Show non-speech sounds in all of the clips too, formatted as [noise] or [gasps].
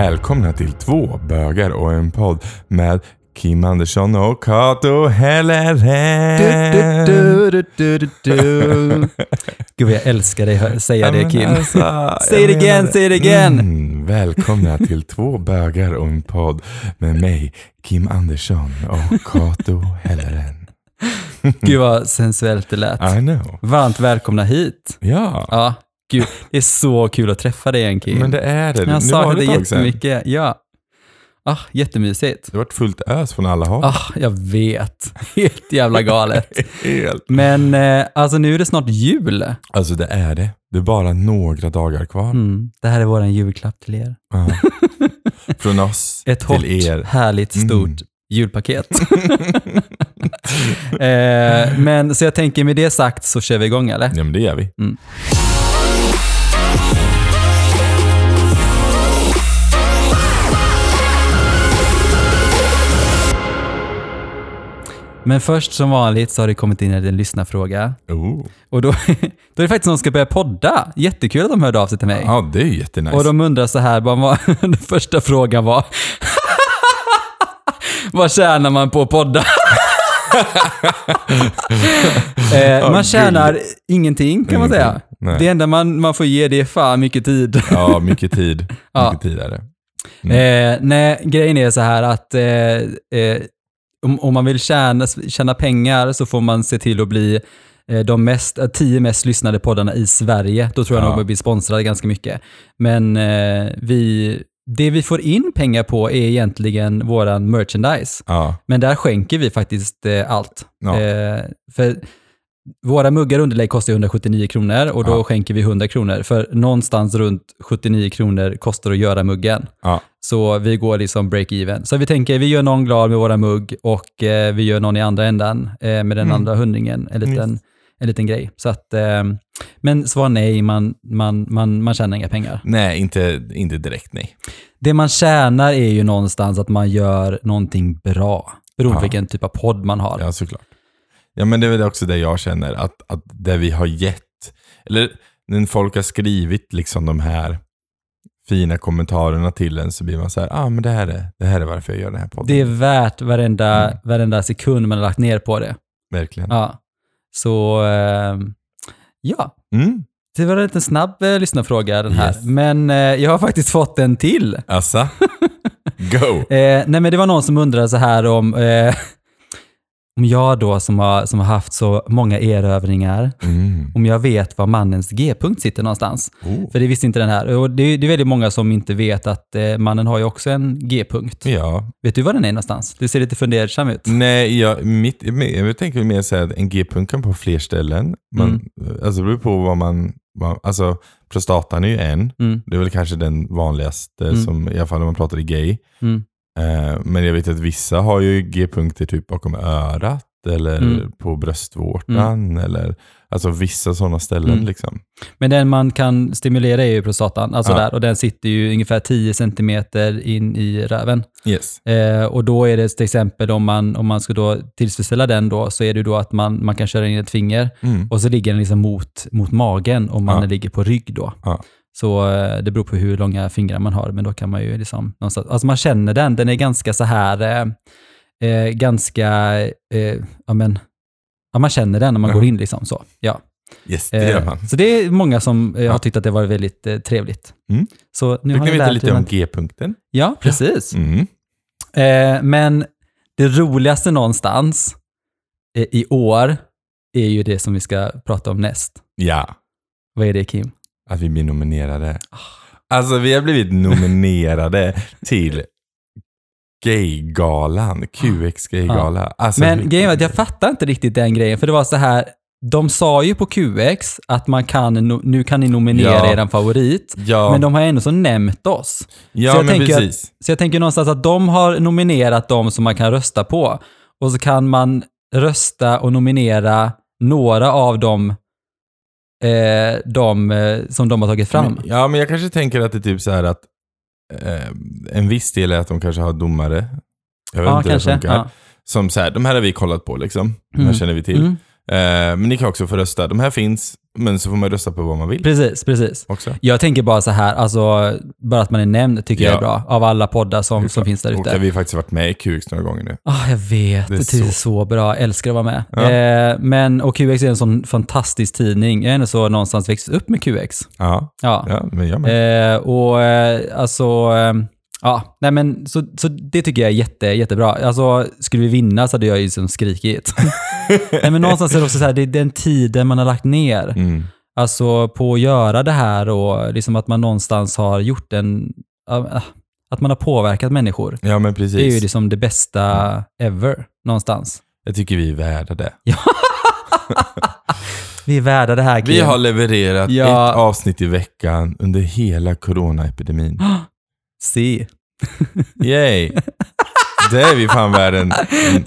Välkomna till två bögar och en podd med Kim Andersson och Kato Helleren. Du, du, du, du, du. [laughs] Gud vad jag älskar dig säga det Kim. Alltså, [laughs] Säg det igen, säg det igen. Välkomna till två bögar och en podd med mig, Kim Andersson och Kato Helleren. [laughs] Gud vad sensuellt det lät. I know. Varmt välkomna hit. Ja, Ja, gud. Det är så kul att träffa dig igen Kim. men det är det. jag det dig ett jättemycket. Ja. Ah, jättemysigt. Det har varit fullt ös från alla håll. Ah, jag vet. [laughs] Helt jävla galet. [laughs] Helt. Men eh, alltså nu är det snart jul. Alltså det är det. Det är bara några dagar kvar. Mm. Det här är vår julklapp till er. Ja. [laughs] Från oss Ett hårt, till er. härligt, Mm. stort julpaket. eh, men så jag tänker med det sagt så kör vi igång eller? Ja men det gör vi. Men först som vanligt så har det kommit in en lyssnarfråga. Oh. Och då, [laughs] då är det faktiskt någon som ska börja podda. Jättekul att de hörde av sig till mig. Ja det är ju jättenice. Och de undrar så här, bara, vad, [laughs] den första frågan var [laughs] Vad tjänar man på att podda? eh, man tjänar ingenting kan man säga. Nej. Det enda man, man får ge det är fan mycket tid. Ja, mycket tid. Ja. Mycket tid är det. Eh, nej, grejen är så här att eh, eh, om, om man vill tjäna, tjäna pengar så får man se till att bli eh, de mest, eh, tio mest lyssnade poddarna i Sverige. Då tror jag Ja. nog att bli sponsrade ganska mycket. Men eh, vi, det vi får in pengar på är egentligen våran merchandise. Ja. Men där skänker vi faktiskt eh, allt. Ja. Eh, för våra muggar underlägg kostar ju 179 kronor och då skänker vi 100 kronor. För någonstans runt 79 kronor kostar att göra muggen. Så vi går liksom break-even. Så vi tänker, vi gör någon glad med våra mugg och eh, vi gör någon i andra ändan eh, med den Mm. andra hundringen. En liten, en liten grej. Så att, eh, men svar nej, man, man, man, man tjänar inga pengar. Nej, inte, inte direkt nej. Det man tjänar är ju någonstans att man gör någonting bra. Beroende på vilken typ av podd man har. Ja, såklart. Ja, men det är väl också det jag känner, att, att det vi har gett, eller när folk har skrivit liksom de här fina kommentarerna till en så blir man så här, ah men det här är, det här är varför jag gör den här podden. Det är värt varenda, Mm. varenda sekund man har lagt ner på det. Verkligen. Ja. Så, eh, ja. Mm. Det var en liten snabb eh, lyssnarfråga den här. Yes. Men eh, jag har faktiskt fått en till. Assa. [laughs] Go. Eh, nej men det var någon som undrade så här om, eh, om jag då som har, som har haft så många erövringar, Mm. om jag vet var mannens G-punkt sitter någonstans. Oh. För det visste inte den här. Och det, det är väldigt många som inte vet att eh, mannen har ju också en G-punkt. Ja. Vet du var den är någonstans? Du ser lite fundersam ut. Nej, jag, mitt, jag tänker mer säga att en G-punkt kan på fler ställen. Man, Mm. Alltså det beror på vad man, vad, alltså prostatan är ju en. Mm, Det är väl kanske den vanligaste, Mm. som, i alla fall när man pratar i gay. Mm, Eh, men jag vet att vissa har ju G-punkter typ bakom örat eller Mm. på bröstvårtan. Eller, alltså vissa sådana ställen. Mm. Liksom. Men den man kan stimulera är ju prostatan, alltså Ja. där, och den sitter ju ungefär 10 centimeter in i röven. Yes. Eh, och då är det till exempel om man, om man ska då tillfredsställa den då, så är det då att man, man kan köra in ett finger Mm. och så ligger den liksom mot, mot magen om man Ja. ligger på rygg då. Ja. Så eh, det beror på hur långa fingrar man har, men då kan man ju liksom någonstans, alltså man känner den, den är ganska så här, eh, eh, ganska, eh, ja men, ja man känner den när man Ja. går in liksom så. Ja. Yes, det gör Eh, man. Så det är många som eh, har tyckt att det var väldigt eh, trevligt. Mm. Så nu kan ni veta lite om G-punkten. Ja, precis. Mm. Men det roligaste någonstans i år är ju det som vi ska prata om näst. Ja, Vad är det Kim? Att vi blir nominerade. Alltså vi har blivit nominerade [laughs] till Gaygalan, QX Gaygala. Alltså, Men vi- grejen var att jag fattar inte riktigt den grejen, för det var så här, de sa ju på QX att man kan, nu kan ni nominera Ja. er favorit, Ja, men de har ändå så nämnt oss. ja så jag men tänker att- precis. Så jag tänker någonstans att de har nominerat dem som man kan rösta på. Och så kan man rösta och nominera några av dem eh, de, eh, som de har tagit fram. Men, ja, men jag kanske tänker att det är typ så här att eh, en viss del är att de kanske har domare. Jag vet ja, inte hur det kanske. funkar. Ja. Som så här, de här har vi kollat på liksom. De här Mm. känner vi till. Mm. Eh, men ni kan också få rösta. De här finns. Men så får man rösta på vad man vill Precis, precis. också. Jag tänker bara så här, alltså, bara att man är nämnd tycker jag är Ja. bra. Av alla poddar som, som finns där Och ute. har vi faktiskt varit med i QX några gånger nu. Ah, jag vet, Det det är är, så- så bra. Jag älskar att vara med. Ja. Eh, men, och QX är en sån fantastisk tidning. Jag är ändå så någonstans växt upp med QX. Ja, Ja. ja men jag med. Eh, och eh, alltså, eh, ja, nej men så, så det tycker jag är jätte, jättebra. Alltså, skulle vi vinna så hade jag ju liksom skrikit. [laughs] nej men någonstans är det också så här, det är den tiden man har lagt ner. Mm. Alltså på att göra det här och liksom att man någonstans har gjort en, äh, att man har påverkat människor. Ja, men Det är ju precis. liksom det bästa ever, någonstans. Jag tycker vi är värda det. [laughs] Vi är värda det här, Kim. Vi har levererat Ja. ett avsnitt i veckan under hela coronaepidemin. [gasps] Se. Yay! Det är vi fan värd en en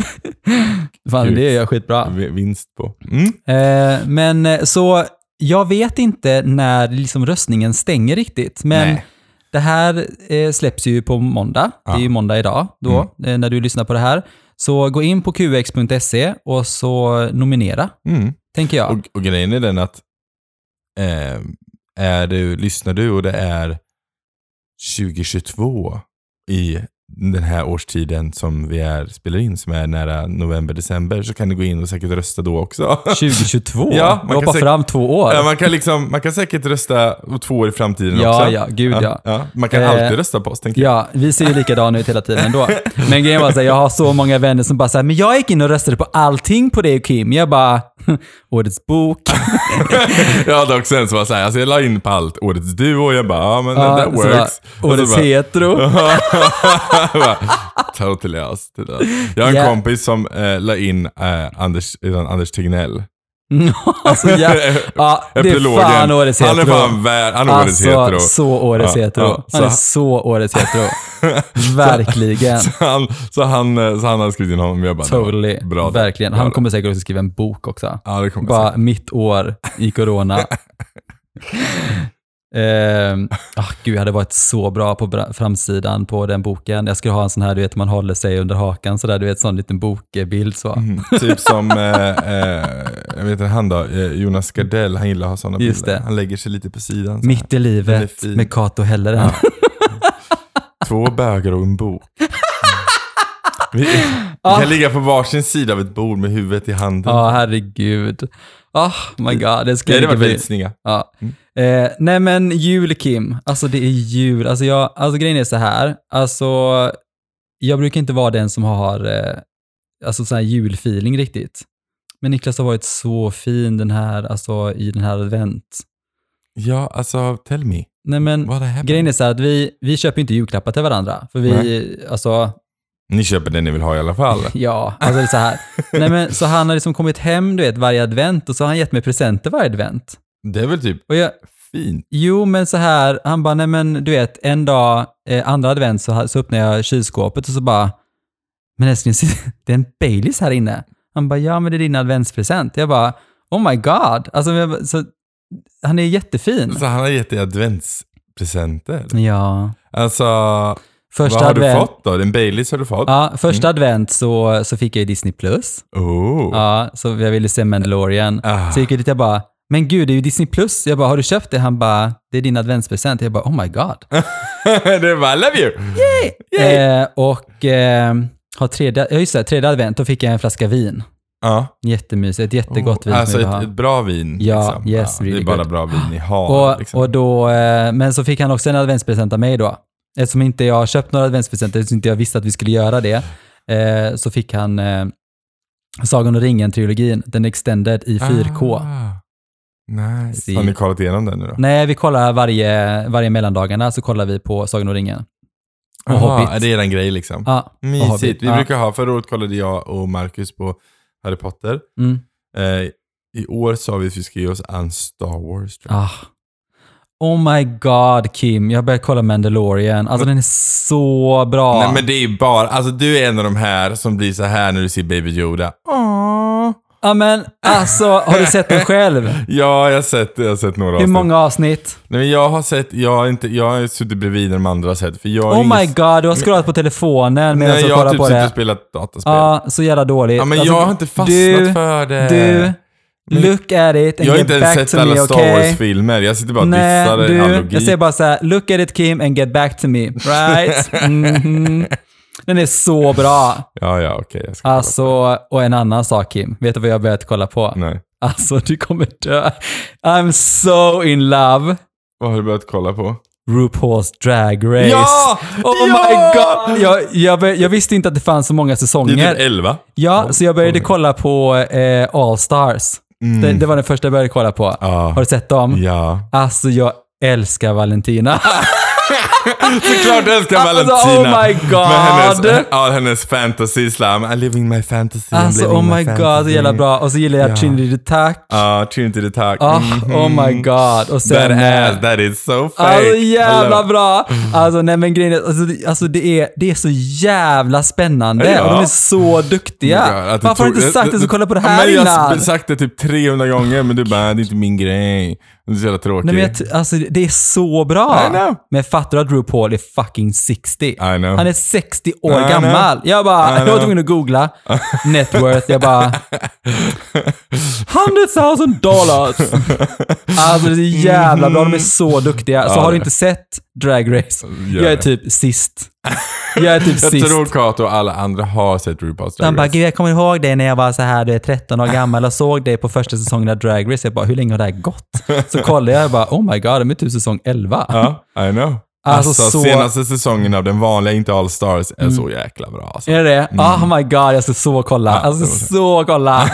Fan, det är jag skitbra. vinst på. Mm. Eh, men eh, så, jag vet inte när liksom röstningen stänger riktigt, men Nej. det här eh, släpps ju på måndag. Det är Ja. ju måndag idag då, eh, när du lyssnar på det här. Så gå in på qx.se och så nominera, Mm. tänker jag. Och, och grejen är den att eh, är du, lyssnar du och det är 2022 i den här årstiden som vi är, spelar in, som är nära november, december, så kan du gå in och säkert rösta då också. [laughs] 2022? Ja, man hoppar fram två år. Ja, man, kan liksom, man kan säkert rösta två år i framtiden Ja, också. ja, gud ja. Man kan Eh, alltid rösta på oss, tänker jag. Ja, vi ser ju [laughs] likadana ut hela tiden ändå. Men grejen var här, jag har så många vänner som bara säger men jag gick in och röstade på allting på dig och Kim. Jag bara, [laughs] årets bok. Jag hade också en som var såhär, alltså jag la in på allt, årets duo, jag bara, ja men Ja, that bara, works. Så årets bara- hetero. Totally där. Jag har en Ja. kompis som eh, la in eh, Anders, Anders Tegnell. [laughs] alltså, ja, [laughs] ja, det är fan årets Han är hetero. fan värd, han är årets Alltså, hetero. så årets Ja, hetero. ja, Han är så- så årets hetero. [laughs] Verkligen. Så han, så han, eh, så han hade skrivit in honom jag bara, Totally. bra. Verkligen. Han kommer säkert också skriva en bok också. Ja, det kommer Bara mitt år i corona. Ehm, ah, gud, jag hade varit så bra på framsidan på den boken. Jag skulle ha en sån här, du vet, man håller sig under hakan sådär, du vet, sån liten bokbild så. Mm, typ som, eh, eh, jag vet inte han då, eh, Jonas Gardell, han gillar att ha sådana Just bilder. det. Han lägger sig lite på sidan. Mitt i livet med Kato Helleren. Två bögar och en bok. Vi, vi Ah. kan ligga på varsin sida av ett bord med huvudet i handen. Ja, herregud. Oh my god, det det skulle inte varit bli... väldigt snygga. Ja. Eh, nej men jul Kim, alltså det är jul. Alltså, jag, alltså grejen är så här, alltså jag brukar inte vara den som har eh, alltså sån här julfeeling riktigt. Men Niklas har varit så fin den här, alltså i den här advent. Ja, alltså tell me. Nej men det grejen är så här att vi, vi köper inte julklappar till varandra. För vi, alltså, Ni köper det ni vill ha i alla fall. [laughs] ja, alltså det är så här. nej men så han har liksom kommit hem, du vet, varje advent och så har han gett mig presenter varje advent. Det är väl typ Och jag, fint. Jo, men så här, han bara, nej men du vet, en dag, eh, andra advent så, så öppnar jag kylskåpet och så bara, men älskling, [laughs] det är en Baileys här inne. Han bara, ja men det är din adventspresent. Jag bara, oh my god. Alltså, så, han är jättefin. Så han har gett dig adventspresenter. Ja. Alltså, Första vad har advent, du fått då? En Baileys har du fått? Ja, första advent så, så fick jag ju Disney+. Plus. Oh. Ja, så jag ville se Mandalorian. Ah. Så jag gick dit jag bara, men gud, det är ju Disney+. Plus. Jag bara, har du köpt det? Han bara, det är din adventspresent. Jag bara, oh my god. [laughs] det var I love you! Eh, och eh, har tredje, ja just det, tredje advent, då fick jag en flaska vin. Ja. Jättemysigt, jättegott vin Alltså jag ett, ett bra vin. Ja, liksom. yes, Det är really bara good. bra vin ni har. Och, liksom. och då, eh, men så fick han också en adventspresent av mig då. Eftersom inte jag har köpt några adventspresenter, eftersom inte jag visste att vi skulle göra det, eh, så fick han eh, Sagan om ringen-trilogin, den extended i 4K. Ah, nice. Har ni kollat igenom den nu då? Nej, vi kollar varje, varje mellandagarna så kollar vi på Sagan om ringen. Och Aha, Hobbit. är det eran grej liksom? Ja, och Mysigt. Vi ja. brukar ha, förra året kollade jag och Marcus på Harry Potter. Mm. Eh, I år sa vi att vi ska ge oss an Star Wars. Ah. Oh my god Kim, jag började kolla Mandalorian. Alltså den är så bra. Nej men det är ju bara, alltså du är en av de här som blir så här när du ser Baby Yoda. Aww. Ja men alltså, har du sett den [laughs] själv? Ja, jag har sett, jag har sett några Hur avsnitt. många avsnitt? Nej, men jag har sett, jag har, inte, jag har suttit bredvid när de andra har sett. För jag har Oh ingen- my god, du har scrollat på telefonen medan Nej, du jag har kollar typ på suttit och det. spelat dataspel. Ja, så jävla dåligt. Ja, men Alltså, jag har inte fastnat du, för det. Du, Look at it and Jag har get inte ens back sett to alla me, Star okay? Wars-filmer. Jag sitter bara och Nej, dissar du, analogi. jag säger bara så här, look at it Kim and get back to me. Right? [laughs] Mhm. Den är så bra. Ja, ja, okej. jag kolla Alltså, och en annan sak Kim. Vet du vad jag har börjat kolla på? Nej. Alltså, du kommer dö. I'm so in love. Vad har du börjat kolla på? RuPaul's Drag Race. Ja! Oh Ja! my god! Jag, jag, bör- jag visste inte att det fanns så många Det är säsonger. typ 11. Ja, så jag började kolla på eh, All Stars. Mm. Det, det var den första jag började kolla på. Ja. Har du sett dem? Ja. Alltså, jag älskar Valentina. [laughs] [laughs] Såklart älskar Alltså, Valentina. oh my god. Med hennes, ja, hennes fantasy slam. I live in my fantasy. Alltså, living oh my fantasy. god, så jävla bra. Och så gillar jag Ja. Trinity the Tuck. Ja, Trinity the Tuck. Ah, Mhm. Oh my god. Och sen... That eh, ass, that is so fake. Alltså jävla bra! Alltså nej men grejen är, alltså, det- alltså det är, det är så jävla spännande Ja. och de är så duktiga. Oh my God, Varför har du inte sagt du ska kolla på det här men Jag har innan? sagt det typ 300 gånger, men du bara, det är inte min grej. Det är så jävla tråkigt. Nej men jag, t- alltså det är så bra. I know. Men fattar du att RuPaul är fucking 60? I know. Han är 60 år I know. gammal. Jag bara, I jag var tvungen att googla net worth. Jag bara, 100 000 dollars. Alltså det är jävla bra, de är så duktiga. Så Ja, har du det- inte sett Drag Race, Gör jag är det. typ sist. Jag är typ Jag sist. tror Kato och alla andra har sett RuPaul's Drag Han bara, Race. gud jag kommer ihåg det när jag var så här, du är 13 år gammal och såg det på första säsongen av Drag Race. Jag bara, hur länge har det här gått? Så kollade jag och bara, oh my god, de är typ säsong 11. Ja, I know. Alltså, Alltså, så- senaste säsongen av den vanliga, inte All Stars, är så jäkla bra. Alltså. Är det det? Oh my god, jag ska så kolla. Ja, alltså så. kolla. [laughs]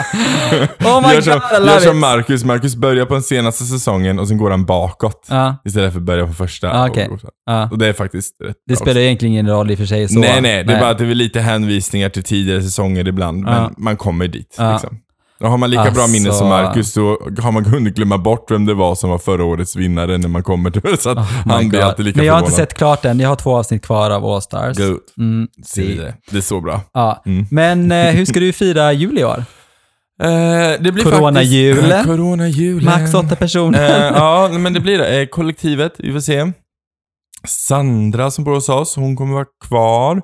Oh my gör god, som, I gör love som it. Marcus. Marcus börjar på den senaste säsongen och sen går han bakåt. Ja, Istället för att börja på första. Ja, okej. och, och, ja. och det är faktiskt rätt Det spelar egentligen ingen roll i och för sig. Så. Nej, nej. Det är bara att det är lite hänvisningar till tidigare säsonger ibland, men man kommer dit. Liksom. Har man lika bra Alltså- minne som Marcus så har man hunnit glömma bort vem det var som var förra årets vinnare när man kommer till [laughs] Så att Oh han blir alltid lika Men jag har inte sett klart den. Jag har två avsnitt kvar av All Stars. Good. Mm, Se det. det är så bra. Ja. Mm. Men eh, [laughs] hur ska du fira jul i år? Eh, det blir Coronajul. faktiskt... Coronajul. Max åtta personer. Eh, ja, men det blir det. Eh, kollektivet, vi får se. Sandra som bor hos oss, hon kommer vara kvar.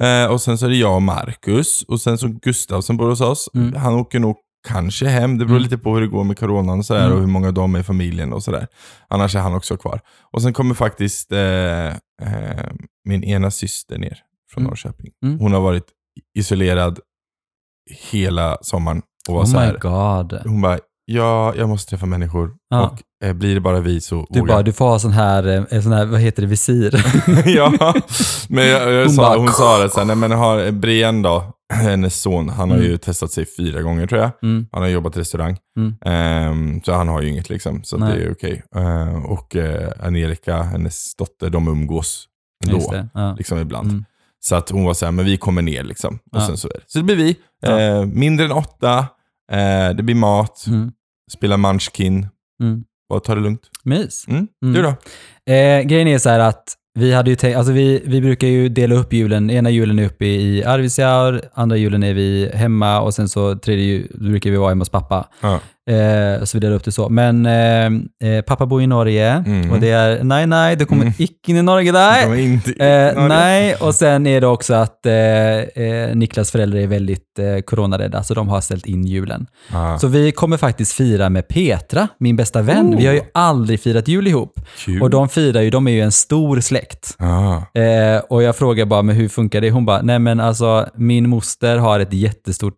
Eh, och sen så är det jag och Marcus. Och sen så Gustav som bor hos oss. Mm. Han åker nog kanske hem. Det beror Mm. lite på hur det går med coronan och sådär. Mm. Och hur många de är i familjen och sådär. Annars är han också kvar. Och sen kommer faktiskt eh, eh, min ena syster ner från Mm. Norrköping. Mm. Hon har varit isolerad hela sommaren. Och var Oh så här, god. hon bara, ja, jag måste träffa människor. Ja. Och eh, blir det bara vi så Du bara, du får ha sån här, eh, sån här, vad heter det, visir? [laughs] ja, men jag, jag Hon sa, bara- hon sa det såhär, nej men har Brian då, [clears throat] hennes son, han har Mm. ju testat sig fyra gånger tror jag. Mm. Han har jobbat i restaurang. Mm. Ehm, så han har ju inget liksom, så Nej. det är okej. Ehm, och eh, Angelica, hennes dotter, de umgås ändå. Ja. liksom ibland. Mm. Så att hon var såhär, men vi kommer ner liksom. Och Ja. sen så. Så det blir vi. Ja. Eh, mindre än åtta, eh, det blir mat, Mm. spela Munchkin, Mm. bara ta det lugnt. Mys. Mm. Mm. Du då? Eh, grejen är så här att vi hade ju tänkt, alltså vi, vi brukar ju dela upp julen. Ena julen är uppe i Arvidsjaur, andra julen är vi hemma och sen så tredje jul brukar vi vara hemma hos pappa. Ja. Eh, så vi delar upp det så. Men eh, eh, pappa bor i Norge Mm. och det är nej, nej, du kommer Mm. icke in i Norge där. Eh, nej, och sen är det också att eh, eh, Niklas föräldrar är väldigt eh, coronarädda, så de har ställt in julen. Ah, Så vi kommer faktiskt fira med Petra, min bästa vän. Vi har ju Oh. aldrig firat jul ihop. kul. Och de firar ju, de är ju en stor släkt. Ah. Och jag frågar bara, men hur funkar det? Hon bara, nej men alltså min moster har ett jättestort,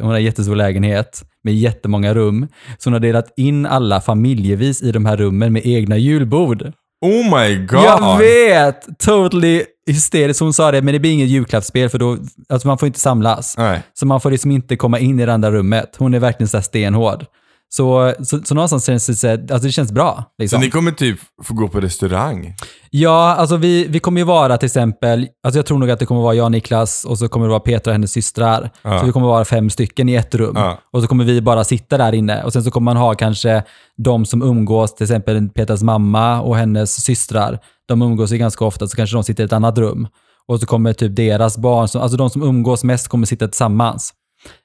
hon har en jättestor lägenhet med jättemånga rum. Så hon har delat in alla familjevis i de här rummen med egna julbord. Oh my god! Jag vet! Totally hysteriskt. Hon sa det, men det blir inget julklappsspel för då, alltså man får inte samlas. Nej. Så man får liksom inte komma in i det andra rummet. Hon är verkligen så stenhård. Så, så, så någonstans känns det, så alltså det känns bra. Så Liksom. ni kommer typ få gå på restaurang? Ja, alltså vi, vi kommer ju vara till exempel, alltså jag tror nog att det kommer vara jag och Niklas och så kommer det vara Petra och hennes systrar. Ja. Så vi kommer vara fem stycken i ett rum. Ja. Och så kommer vi bara sitta där inne. Och sen så kommer man ha kanske de som umgås, till exempel Petras mamma och hennes systrar. De umgås ju ganska ofta, så kanske de sitter i ett annat rum. Och så kommer typ deras barn, alltså de som umgås mest kommer sitta tillsammans.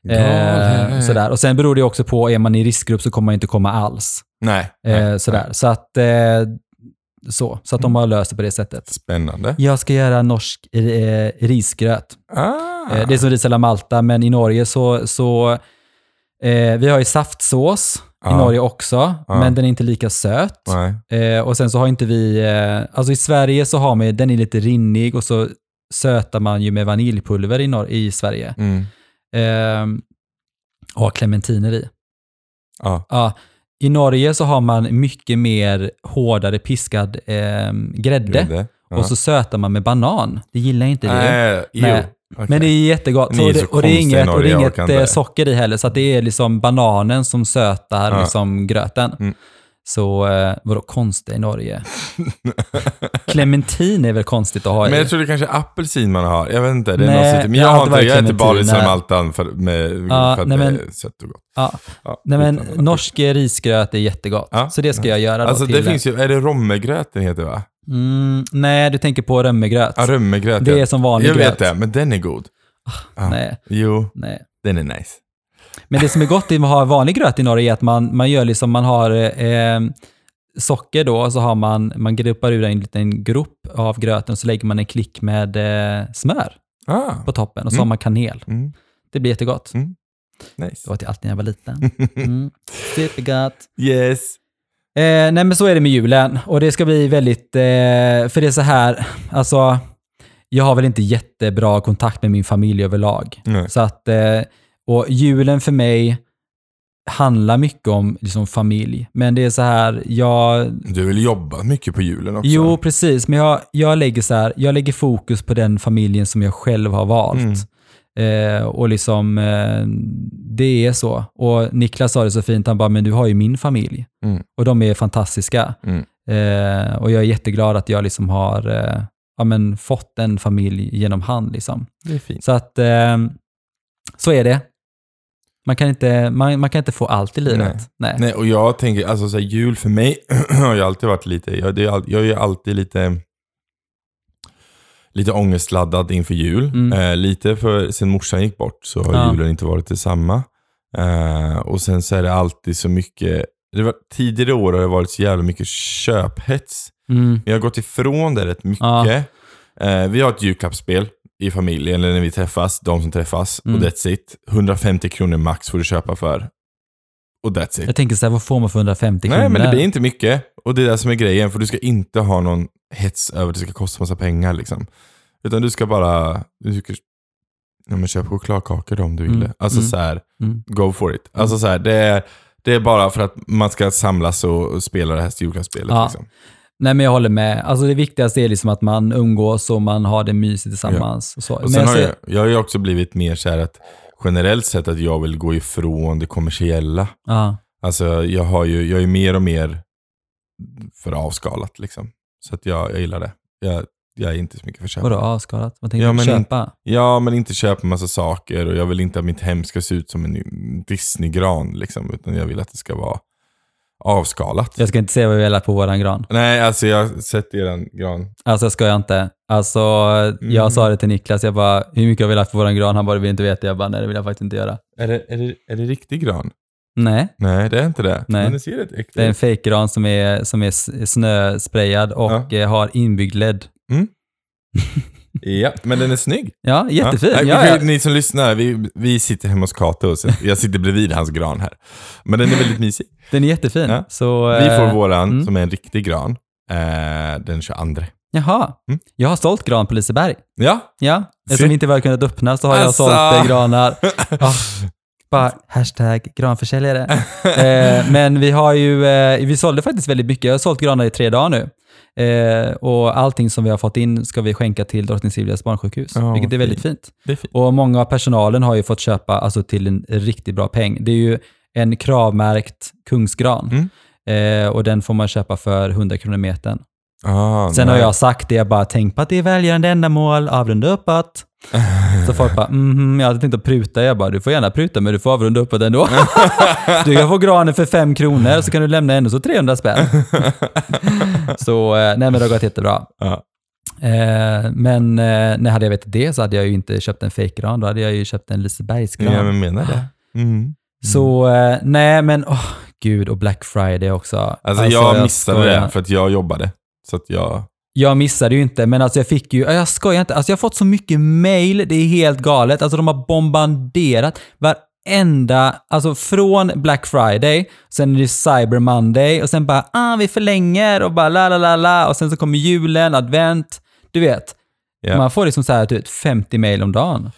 Eh, sådär. Och sen beror det också på, är man i riskgrupp så kommer man inte komma alls. Nej. Eh, nej, sådär. Så att, eh, så, så att de har löst det på det sättet. Spännande. Jag ska göra norsk eh, risgröt. Ah. Det är som ris alla Malta, men i Norge så, så vi har ju saftsås i Ja. Norge också, Ja. men den är inte lika söt. Nej. Eh, och sen så har inte vi, eh, alltså i Sverige så har man, den är lite rinnig och så sötar man ju med vaniljpulver i, Nor- i Sverige. Mm. Eh, har clementiner i. Ja. Ja, I Norge så har man mycket mer hårdare piskad eh, grädde. Grädde. Ja. Och så sötar man med banan. Det gillar inte du. Jo. Nej. Okej. Men det är jättegott. Ni är och, det, så och det är inget, och det Norge, är inget eh, socker i heller, så det är liksom bananen som sötar Ja. liksom gröten. Mm. Så eh, vadå konstigt i Norge? Clementin är väl konstigt att ha i? Men jag tror det kanske är apelsin man har. Jag vet inte. Det är Nej, något. Men det jag har inte, jag varit äter bara liksom nej. altan för, med, Ja, för att nej, det men- är sött och gott. ja. Ja, Nej men norsk risgröt är jättegott. Ja. Så det ska jag göra då Alltså till det finns ju, är det rommegröt den heter va? mm, Nej, du tänker på römmegröt. Ja, römmegröt. det är som vanlig Jag gröt. vet det, men den är god. Ja. Nej, Jo, nej. den är nice. Men det som är gott i att ha vanlig gröt i Norge är att man, man gör liksom, man har eh, socker då, så har man, man gruppar ur en liten grop av gröten, så lägger man en klick med eh, smör Ah, på toppen och så Mm. har man kanel. mm, Det blir jättegott. nice. Det åt jag alltid när jag var liten. [laughs] Mm. Supergott. Yes. Eh, nej men så är det med julen och det ska bli väldigt, eh, för det är så här, alltså, jag har väl inte jättebra kontakt med min familj överlag. Nej. Så att, eh, och julen för mig handlar mycket om liksom, familj. Men det är så här, jag... Du vill jobba mycket på julen också. Jo, precis. Men jag, jag, lägger så här, jag lägger fokus på den familjen som jag själv har valt. Mm. Eh, och liksom, eh, det är så. Och Niklas sa det så fint, han bara, men du har ju min familj. Mm. Och de är fantastiska. Mm. Eh, och jag är jätteglad att jag liksom har eh, ja, men fått en familj genom hand. Liksom. Det är fint. Så att eh, så är det. Man kan inte, man, man kan inte få allt i livet. Nej. Nej, och jag tänker, alltså så här, jul för mig [clears throat] har ju alltid varit lite, jag, det jag är ju alltid lite, lite ångestladdad inför jul. Mm. Eh, lite för, sen morsan gick bort så har Ja. julen inte varit detsamma. Eh, och sen så är det alltid så mycket, det var, tidigare år har det varit så jävla mycket köphets. Mm. Vi har gått ifrån det rätt mycket. Ja. Eh, vi har ett julklappsspel i familjen, eller när vi träffas, de som träffas, Mm. och that's it. 150 kronor max får du köpa för. Och that's it. Jag tänker så här, vad får man för 150 kronor? Nej, men det blir inte mycket. Och det är det som är grejen, för du ska inte ha någon hets över att det ska kosta massa pengar. Liksom. Utan du ska bara, du ska, ja, men köp chokladkakor då om du vill Mm. Alltså mm. så här, Mm. go for it. Alltså så här, det, är, det är bara för att man ska samlas och, och spela det här julklappsspelet. Ja. Liksom. Nej, men jag håller med. Alltså det viktigaste är liksom att man umgås och man har det mysigt tillsammans. Och så. Och Men sen jag har jag, jag har ju också blivit mer så här att generellt sett att jag vill gå ifrån det kommersiella. ja. Alltså jag har ju, jag är mer och mer för avskalat liksom. Så att jag, jag gillar det. Jag, jag är inte så mycket för köp. Vadå avskalat? Vad tänker Ja, du köpa? Ja, men inte köpa massa saker och jag vill inte att mitt hem ska se ut som en Disney-gran liksom. Utan jag vill att det ska vara avskalat. Jag ska inte säga vad vi har lagt på våran gran. Nej, alltså jag har sett eran gran. Alltså jag skojar inte. Alltså, Mm. jag sa det till Niklas, jag bara, hur mycket har vi lagt på våran gran? Han bara, det vill inte veta. Jag bara, nej det vill jag faktiskt inte göra. Är det, är det, är det riktig gran? Nej, Nej, det är inte det. Nej. Men det ser rätt äkta det är en fejkgran som är, som är snösprayad och eh, har inbyggd LED. [laughs] Ja, men den är snygg. Ja, jättefin. Ja. Ja, ja. Ni som lyssnar, vi, vi sitter hemma hos Kato. Så jag sitter bredvid hans gran här. Men den är väldigt mysig. Den är jättefin. Ja. Så, Vi får eh, våran, mm. som är en riktig gran, eh, den 22. Jaha, Mm. jag har sålt gran på Liseberg. Ja, Ja, eftersom inte vi har kunnat öppna så har jag Alltså. sålt eh, granar. Ja, [laughs] bara hashtag granförsäljare. eh, men vi har ju, eh, vi sålde faktiskt väldigt mycket. Jag har sålt granar i tre dagar nu. Eh, och allting som vi har fått in ska vi skänka till Drottning Silvias barnsjukhus, Ja, vilket är väldigt fint. är fint. Och många av personalen har ju fått köpa alltså, till en riktigt bra peng. Det är ju en kravmärkt kungsgran. Mm. Eh, och den får man köpa för 100 kronor metern. Ah, Sen har nej. jag sagt det, jag bara tänk på att det är välgörande ändamål, avrunda uppåt. Så [laughs] folk bara, mhm, jag hade tänkt att pruta. Jag bara, du får gärna pruta men du får avrunda uppåt ändå. [laughs] du kan få granen för fem kronor så kan du lämna ändå så 300 spänn. [laughs] så, eh, nej men det har gått jättebra. Ja. Eh, men eh, när hade jag vetat det så hade jag ju inte köpt en fejkgran, då hade jag ju köpt en Lisebergsgran. Ja, men menar det. Mm. Så eh, nej men, åh gud och Black Friday också. Alltså, jag missade skojar. det för att jag jobbade. Så att jag... Jag missade ju inte, men alltså jag fick ju, jag skojar inte, alltså jag har fått så mycket mail, det är helt galet. Alltså de har bombarderat. Var, enda, alltså från Black Friday, sen är det Cyber Monday och sen bara ah, vi förlänger och bara la la la la och sen så kommer julen, advent, du vet. Ja. Man får liksom så här typ 50 mail om dagen.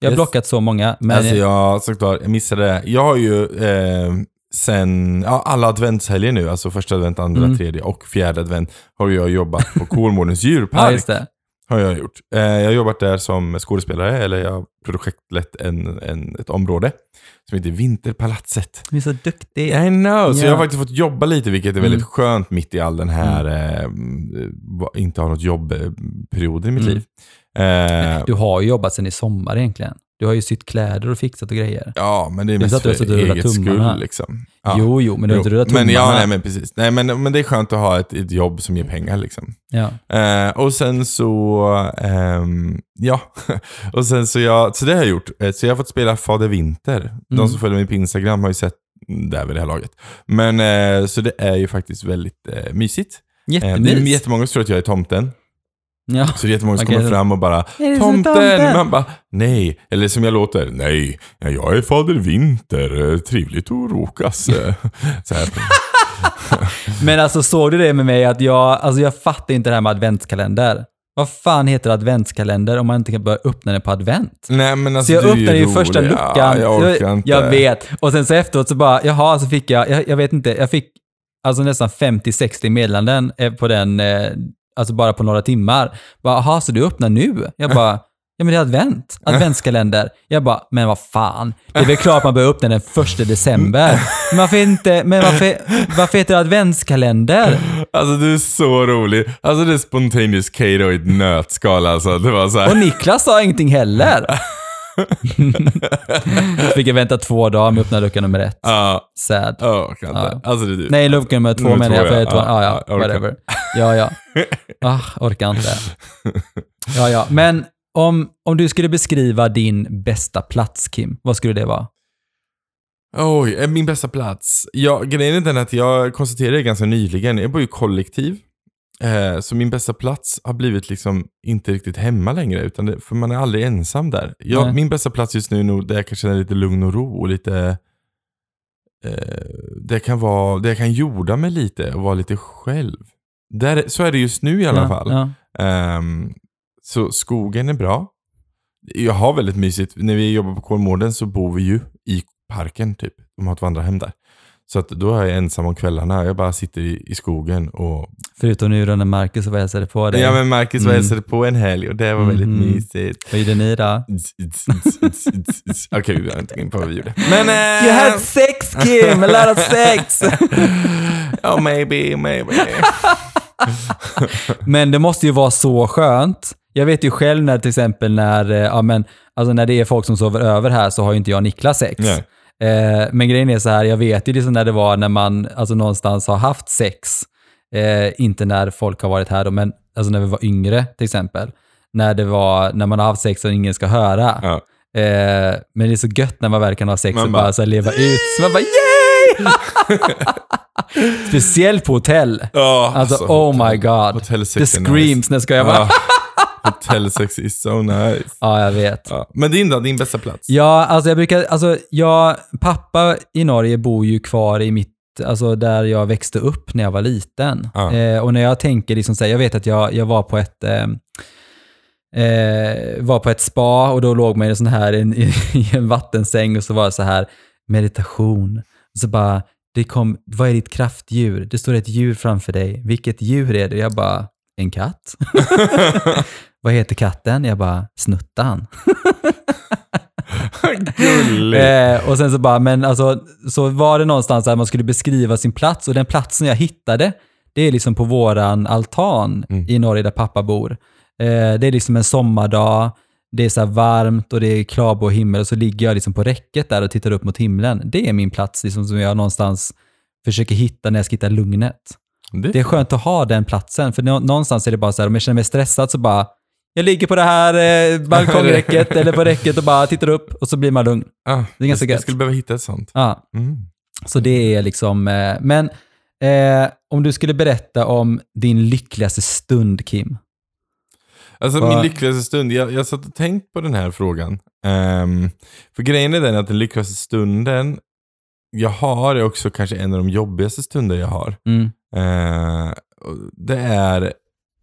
Jag har Yes. blockat så många, men Alltså jag, såklart, jag missade det. Jag har ju eh, sen, ja, alla adventshelger nu, alltså första advent, andra, Mm. tredje och fjärde advent, har jag jobbat på Kolmårdens djurpark. [laughs] ja, har jag gjort. Eh, jag har jobbat där som skådespelare, eller jag har projektlett en, en, ett område som heter Vinterpalatset. Du är så duktig. I know! Så Ja. jag har faktiskt fått jobba lite, vilket är väldigt Mm. skönt mitt i all den här, eh, va- inte ha något jobb-perioden i mitt Mm. liv. Eh, Du har ju jobbat sen i sommar egentligen. Du har ju sytt kläder och fixat och grejer. ja, men det är Det är mest för rullat eget skull liksom. Ja. Jo, jo, men du har inte rullat tummarna. men, ja, nej, men precis. Nej, men, men det är skönt att ha ett, ett jobb som ger pengar liksom. Ja. Eh, och sen så, ehm, ja, [laughs] och sen så jag, så det har jag gjort. Eh, Så jag har fått spela Fader Vinter. De Mm. som följer mig på Instagram har ju sett det vid det här laget. Men eh, så det är ju faktiskt väldigt eh, mysigt. Eh, det är Jättemys. jättemånga som tror att jag är tomten. Ja. Så det är jättemånga som Okej. kommer fram och bara Tomten! tomten? Man bara nej. Eller som jag låter, nej, ja, jag är Fader Vinter. Trevligt att råkas. [laughs] Så här. [laughs] Men alltså såg du det med mig att jag, alltså jag fattar inte det här med adventskalender. Vad fan heter adventskalender om man inte kan börja öppna den på advent? Nej men alltså Så jag öppnade ju första luckan. Ja, jag orkar inte. jag vet. Och sen så efteråt så bara, jaha, så fick jag, jag, jag vet inte, jag fick alltså nästan 50-60 meddelanden eh, på den, eh, alltså bara på några timmar. Bara, jaha, så du öppnar nu? Jag bara, [laughs] ja men det är advent, adventskalender. Jag bara, men vad fan, det är väl klart man börjar öppna den första december. Men varför inte, men varför, varför heter det adventskalender? Alltså du är så rolig. Alltså det är spontaneous Kato i ett nötskal alltså. Det var så här. Och Niklas sa ingenting heller. Fick jag vänta två dagar med att öppna lucka nummer ett. Ja, Sad. jag orkar inte. Ja. Alltså det är du. Nej, lucka nummer två menar jag. För ja. ett ja, Ja, ja, jag whatever. Ja, ja. Ah, orkar inte. Ja, ja. Men om, om du skulle beskriva din bästa plats, Kim, vad skulle det vara? Oj, är min bästa plats? Ja, grejen är den att jag konstaterade ganska nyligen. Jag bor ju kollektiv. Eh, så min bästa plats har blivit liksom inte riktigt hemma längre. Utan det, för man är aldrig ensam där. Jag, Nej. min bästa plats just nu är nog där jag kan känna lite lugn och ro och lite... Eh, det kan vara, där jag kan jorda mig lite och vara lite själv. Där, så är det just nu i alla ja, fall. Ja. Ehm, så skogen är bra. Jag har väldigt mysigt. När vi jobbar på Kolmården så bor vi ju i parken typ. De har ett vandrarhem där. Så att då är jag ensam om kvällarna. Jag bara sitter i, i skogen och... Förutom nu då när Marcus var hälsade på dig. Ja men Marcus var Mm. hälsade på en helg och det var väldigt Mhm. mysigt. Vad gjorde ni då? Okej, vi behöver inte gå in på vad vi gjorde. Men... eh, You had sex Kim! A lot of sex! [laughs] oh, maybe, maybe. [laughs] Men det måste ju vara så skönt. Jag vet ju själv när till exempel när, eh, ja, men, alltså när det är folk som sover över här så har ju inte jag och Niklas sex. Nej. Eh, men grejen är så här, jag vet ju liksom när det var när man alltså någonstans har haft sex, eh, inte när folk har varit här då, men alltså när vi var yngre till exempel. När det var, när man har haft sex och ingen ska höra. Ja. Eh, men det är så gött när man väl kan ha sex Man och bara, bara, så här, leva ut. Så man bara yay! [laughs] Speciellt på hotell. Ja, Alltså, oh my god. The screams, när ska jag bara... Ja. Hotellsex is so nice. Ja, jag vet. Ja. Men din då? Din bästa plats? Ja, alltså jag brukar, alltså jag, pappa i Norge bor ju kvar i mitt, alltså där jag växte upp när jag var liten. Ja. Eh, och när jag tänker liksom så här, jag vet att jag, jag var på ett, eh, eh, var på ett spa och då låg man i en sån här, en, [laughs] i en vattensäng och så var det så här meditation. Och så bara, det kom, vad är ditt kraftdjur? Det står ett djur framför dig. Vilket djur är det? Jag bara, en katt. [laughs] [laughs] vad heter katten? Jag bara, Snuttan. Gulligt. Eh, och sen så bara, men alltså, så var det någonstans där man skulle beskriva sin plats och den platsen jag hittade, det är liksom på våran altan Mm. i Norge där pappa bor. Eh, det är liksom en sommardag, det är så varmt och det är klarblå himmel och så ligger jag liksom på räcket där och tittar upp mot himlen. Det är min plats liksom, som jag någonstans försöker hitta när jag ska hitta lugnet. Det är skönt att ha den platsen, för nå- någonstans är det bara så här, om jag känner mig stressad så bara, jag ligger på det här eh, balkongräcket eller på räcket och bara tittar upp och så blir man lugn. ah, det är ganska jag, jag gött. skulle behöva hitta ett sånt. Ja, Mm. så det är liksom, eh, men eh, om du skulle berätta om din lyckligaste stund, Kim? Alltså Vad- min lyckligaste stund, jag, jag satt och tänkt på den här frågan. Ehm, för grejen är den att den lyckligaste stunden jag har är också kanske en av de jobbigaste stunder jag har. Mm. Och det är,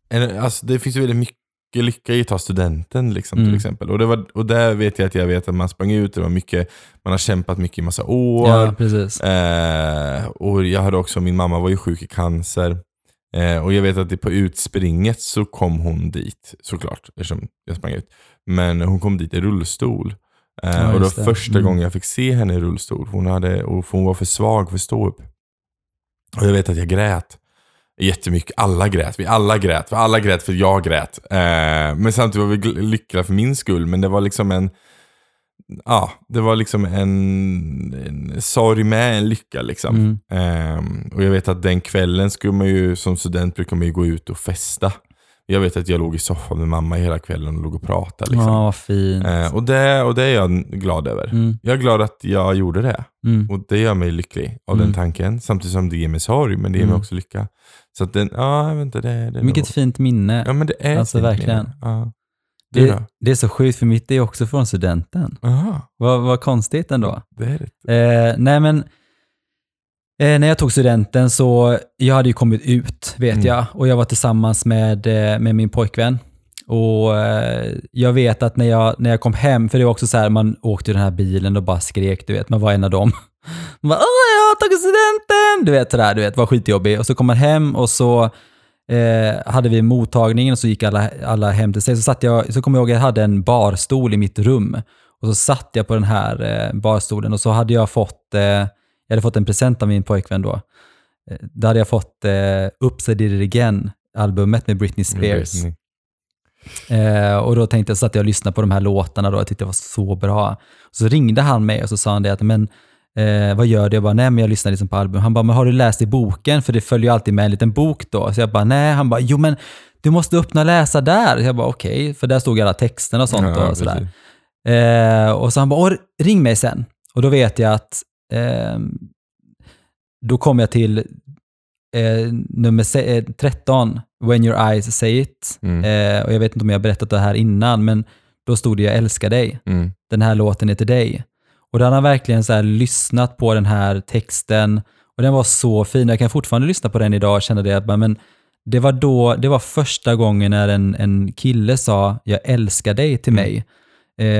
en- alltså det finns ju väldigt mycket lycka i att ta studenten liksom, Mm. till exempel. Och, det var, och där vet jag att jag vet att man sprang ut, det var mycket, man har kämpat mycket i massa år. Ja. Eh, och jag hade också, min mamma var ju sjuk i cancer. Eh, och jag vet att det på utspringet så kom hon dit, såklart, eftersom jag sprang ut. Men hon kom dit i rullstol. Eh, Ja, och det var första Mm. gången jag fick se henne i rullstol. Hon, hade, och hon var för svag för att stå upp. Och jag vet att jag grät jättemycket. Alla grät. Vi alla grät. Vi alla grät för jag grät. Eh, men samtidigt var vi lyckliga för min skull. Men det var liksom en... Ja, det var liksom en, en sorg med en lycka liksom. Mm. Ehm, och jag vet att den kvällen skulle man ju, som student brukar man ju gå ut och festa. Jag vet att jag låg i soffan med mamma hela kvällen och låg och pratade. Liksom. Ja, vad fint. Eh, och, det, och det är jag glad över. Mm. Jag är glad att jag gjorde det. Mm. Och det gör mig lycklig av Mm. den tanken. Samtidigt som det ger mig sorg, men det ger mig Mm. också lycka. Så att den, ja, inte, det, det är Vilket nog- fint minne. Ja men det är Alltså, verkligen. Ja. Det, då? det är så sjukt, för mitt är också från studenten. Aha, Vad, vad konstigt ändå. det är det. Eh, nej men, eh, när jag tog studenten så, jag hade ju kommit ut vet Mm. jag och jag var tillsammans med, eh, med min pojkvän. Och eh, jag vet att när jag, när jag kom hem, för det var också så här, man åkte i den här bilen och bara skrek, du vet, man var en av dem. [laughs] Man bara, åh jag har tagit studenten! Du vet sådär, du vet, var skitjobbig. Och så kom man hem och så eh, hade vi mottagningen och så gick alla, alla hem till sig. Så, satt jag, så kommer jag ihåg att jag hade en barstol i mitt rum. Och så satt jag på den här eh, barstolen och så hade jag fått, eh, jag hade fått en present av min pojkvän då. Eh, då hade jag fått eh, Upside Did It Again, albumet med Britney Spears. Mm. Eh, och då tänkte jag, så att jag lyssnade på de här låtarna då, jag tyckte det var så bra. Så ringde han mig och så sa han det att, men eh, vad gör du? Jag bara, nej men jag lyssnar liksom på album. Han bara, men har du läst i boken? För det följer ju alltid med en liten bok då. Så jag bara, nej. Han bara, jo men du måste öppna och läsa där. Så jag bara, okej, för där stod alla texterna och sånt Ja, och sådär. Eh, och så han bara, "Åh, ring mig sen. Och då vet jag att eh, då kom jag till eh, nummer se- eh, 13, When your eyes say it. Mm. Eh, och jag vet inte om jag har berättat det här innan, men då stod det Jag älskar dig. Mm. Den här låten är till dig. Och då hade han verkligen så lyssnat på den här texten och den var så fin. Jag kan fortfarande lyssna på den idag och känna det att men det var då, det var första gången när en, en kille sa jag älskar dig till Mm. mig.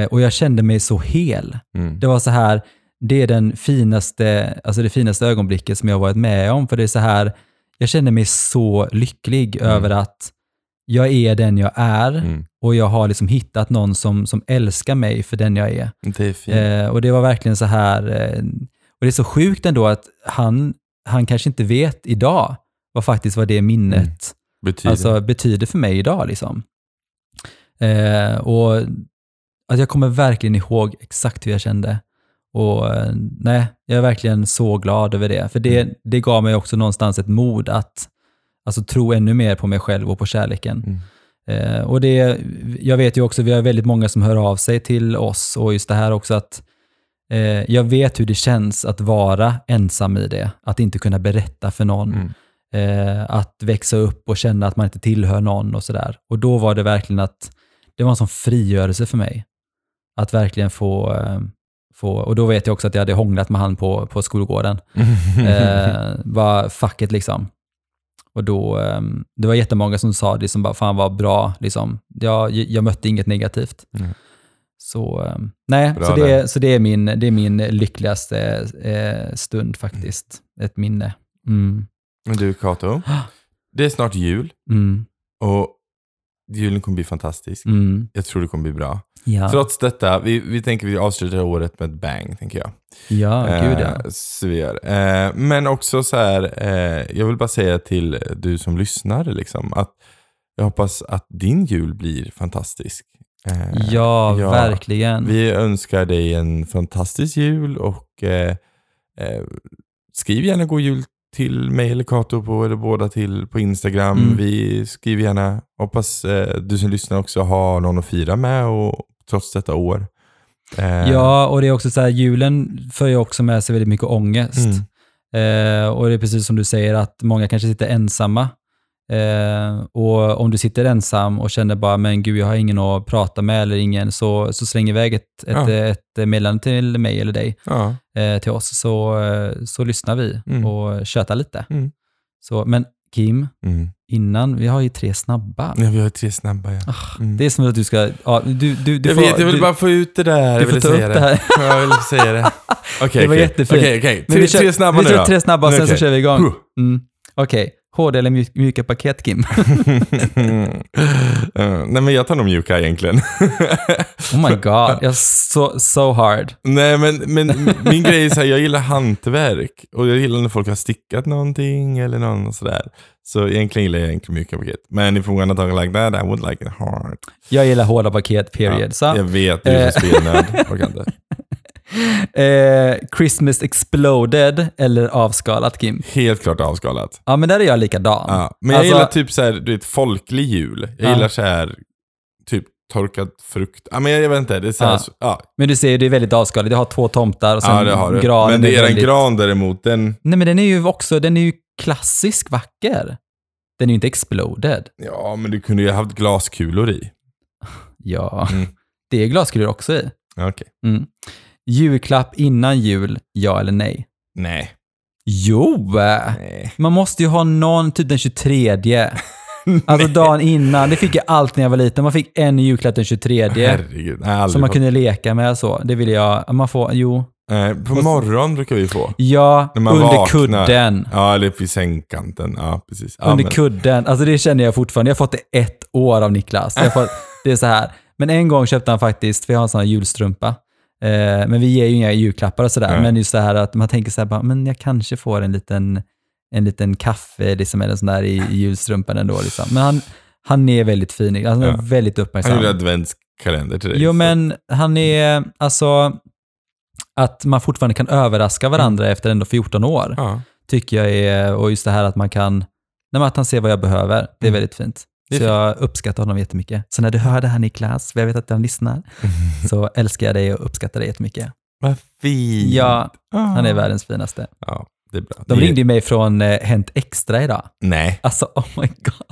Eh, och jag kände mig så hel. Mm. Det var så här, det är den finaste, alltså det finaste ögonblicket som jag varit med om. För det är så här, jag känner mig så lycklig Mm. över att jag är den jag är Mm. och jag har liksom hittat någon som, som älskar mig för den jag är. Det är. Eh, och det var verkligen så här, eh, och det är så sjukt ändå att han, han kanske inte vet idag vad faktiskt vad det minnet Betyder. alltså, betyder för mig idag. Liksom. Eh, och att jag kommer verkligen ihåg exakt hur jag kände. Och eh, nej, jag är verkligen så glad över det. För det, Mm. det gav mig också någonstans ett mod att alltså, tro ännu mer på mig själv och på kärleken. Mm. Eh, och det, jag vet ju också, vi har väldigt många som hör av sig till oss och just det här också att eh, jag vet hur det känns att vara ensam i det. Att inte kunna berätta för någon. Mm. Eh, att växa upp och känna att man inte tillhör någon och sådär. Och då var det verkligen att det var en sån frigörelse för mig. Att verkligen få, eh, få och då vet jag också att jag hade hånglat med han på, på skolgården. [laughs] Eh, var facket liksom. Och då, eh, det var jättemånga som sa det som bara, fan vad bra, liksom. Jag, jag mötte inget negativt. Mm. Så, eh, nej, Bra så, där. det, så det, är min, det är min lyckligaste eh, stund faktiskt. Ett minne. Mm. Men du Kato, [gasps] det är snart jul Mm. och julen kommer bli fantastisk. Mm. Jag tror det kommer bli bra. Ja, Trots detta, vi, vi tänker vi avslutar året med ett bang, tänker jag. ja gud ja. Eh, så vi gör. Eh, men också så här, eh, jag vill bara säga till du som lyssnar, liksom, att jag hoppas att din jul blir fantastisk. Eh, Ja, ja, verkligen. Vi önskar dig en fantastisk jul och eh, skriv gärna god jul till mig eller Kato på, eller båda till på Instagram. Mm. Vi skriver gärna, hoppas eh, du som lyssnar också har någon att fira med och, trots detta år. Eh, Ja, och det är också så här, julen för ju också med sig väldigt mycket ångest. Mm. Eh, och det är precis som du säger att många kanske sitter ensamma Eh, och om du sitter ensam och känner bara, men gud, jag har ingen att prata med eller ingen, så, så släng iväg ett, ett, Ja. ett meddelande till mig eller dig, Ja. eh, till oss, så, så lyssnar vi Mm. och tjötar lite. Mm. Så, men Kim, Mm. innan, vi har ju tre snabba. ja, vi har tre snabba ja. Mm. Det är som att du ska, ja, du, du, du jag får, vet, jag vill du, bara få ut det där. du får ta upp det här. [laughs] Ja, jag vill säga det. Okej, [laughs] Det var okej. jättefint. Okej. Men Tre, vi kör, tre snabba vi nu kör då. tre snabba, sen så kör vi igång. Mm. Okej, hårda eller mjuk, mjuka paket Kim? [laughs] Eh, Nej, men jag tar nog mjuka egentligen. [laughs] Oh my god, jag så so hard. Nej, men, men min grej är så här, jag gillar hantverk. Och jag gillar när folk har stickat någonting eller någon sådär. Så egentligen gillar jag egentligen mjuka paket. Men if you wanna talk like that, I would like it hard. Jag gillar hårda paket, period. så, Jag vet, du är så spelnörd. [laughs] Eh, Christmas exploded eller avskalat Kim? Helt klart avskalat. Ja, men där är jag likadan. Ja. Men jag Alltså- gillar typ så här, du vet, folklig jul. Jag Ja. gillar så här, typ torkad frukt. Ja, men jag, jag vet inte. Det är så här, Ja. så, ja. Men du ser, det är väldigt avskalat. Jag har två tomtar och sen ja, det har du. granen Men det är en väldigt... gran däremot, den, Nej, men den är ju också, den är ju klassisk vacker. Den är ju inte exploded. ja men du kunde ju ha haft glaskulor i. Ja, Mm. [laughs] det är glaskulor också i. Okej. Mm. Julklapp innan jul, ja eller nej? Nej. Jo! Nej. Man måste ju ha någon, typ den 23. [laughs] Alltså dagen innan. Det fick jag allt när jag var liten. Man fick en julklapp den 23. Herregud. Nej, Som man fått. kunde leka med så. Det vill jag. Man får, jo. Nej, på morgon brukar vi få. Ja, under vaknar. kudden. Ja, eller vid sängkanten. Ja, precis. Ja, under men- kudden. Alltså det känner jag fortfarande. Jag har fått det ett år av Niklas. Jag har fått, [laughs] det är så här. Men en gång köpte han faktiskt, för jag har en sån här julstrumpa. Eh, men vi ger ju inga julklappar och sådär. Nej. Men just så här att man tänker så här, bara, men jag kanske får en liten, en liten kaffe liksom, eller sån där i, i julstrumpan ändå. Liksom. Men han, han är väldigt fin. Han är Ja. väldigt uppmärksam. Han gjorde adventskalender till dig. Jo, så- men han är, alltså, att man fortfarande kan överraska varandra efter ändå 14 år, Ja. tycker jag är, och just det här att man kan, nej, att han ser vad jag behöver, det är Mm. väldigt fint. Så jag uppskattar honom jättemycket. Så när du hör det här Niklas, för jag vet att han lyssnar, [laughs] så älskar jag dig och uppskattar dig jättemycket. Vad fint. Ja, Ah. Han är världens finaste. Ja, det är bra. De ringde ju mig från eh, Hänt Extra idag. Nej. Alltså, oh my god.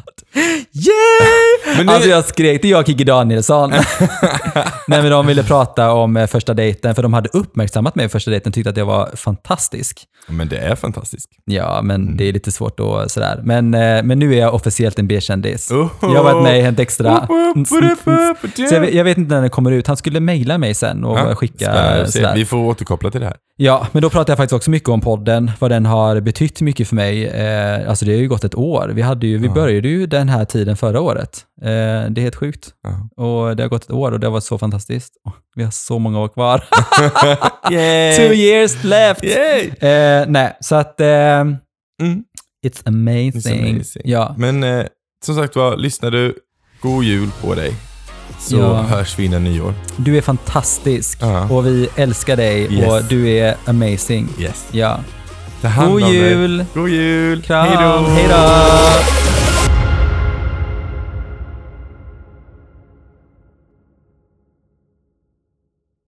Yay! [laughs] Men det- Alltså jag skrek, det är jag Kikki Danielsson. [laughs] Nej men de ville prata om eh, första dejten, för de hade uppmärksammat mig på första dejten och tyckte att jag var fantastisk. Men det är fantastiskt. Ja, men Mm. det är lite svårt och sådär. Men, eh, men nu är jag officiellt en B-kändis. Oh. Jag har varit med i Hänt Extra. Så jag, vet- jag vet inte när den kommer ut. Han skulle mejla mig sen och Ja, skicka se. sådär. Vi får återkoppla till det här. Ja, men då pratar jag faktiskt också mycket om podden, vad den har betytt mycket för mig. Eh, alltså det har ju gått ett år. Vi, hade ju, vi Ja. började ju den här tiden förra året. Eh, det är helt sjukt. Ja. Och det har gått ett år och det har varit så fantastiskt. Åh, Vi har så många år kvar. [laughs] Two years left! Eh, nej, så att eh, Mm. it's amazing. It's amazing. Ja, Men eh, som sagt var, lyssnar du, god jul på dig. Så Ja. hörs vi innan nyår. du är fantastisk Ja. och vi älskar dig Yes. och du är amazing. Yes. Ja. God jul! God jul! Kram! Hej då!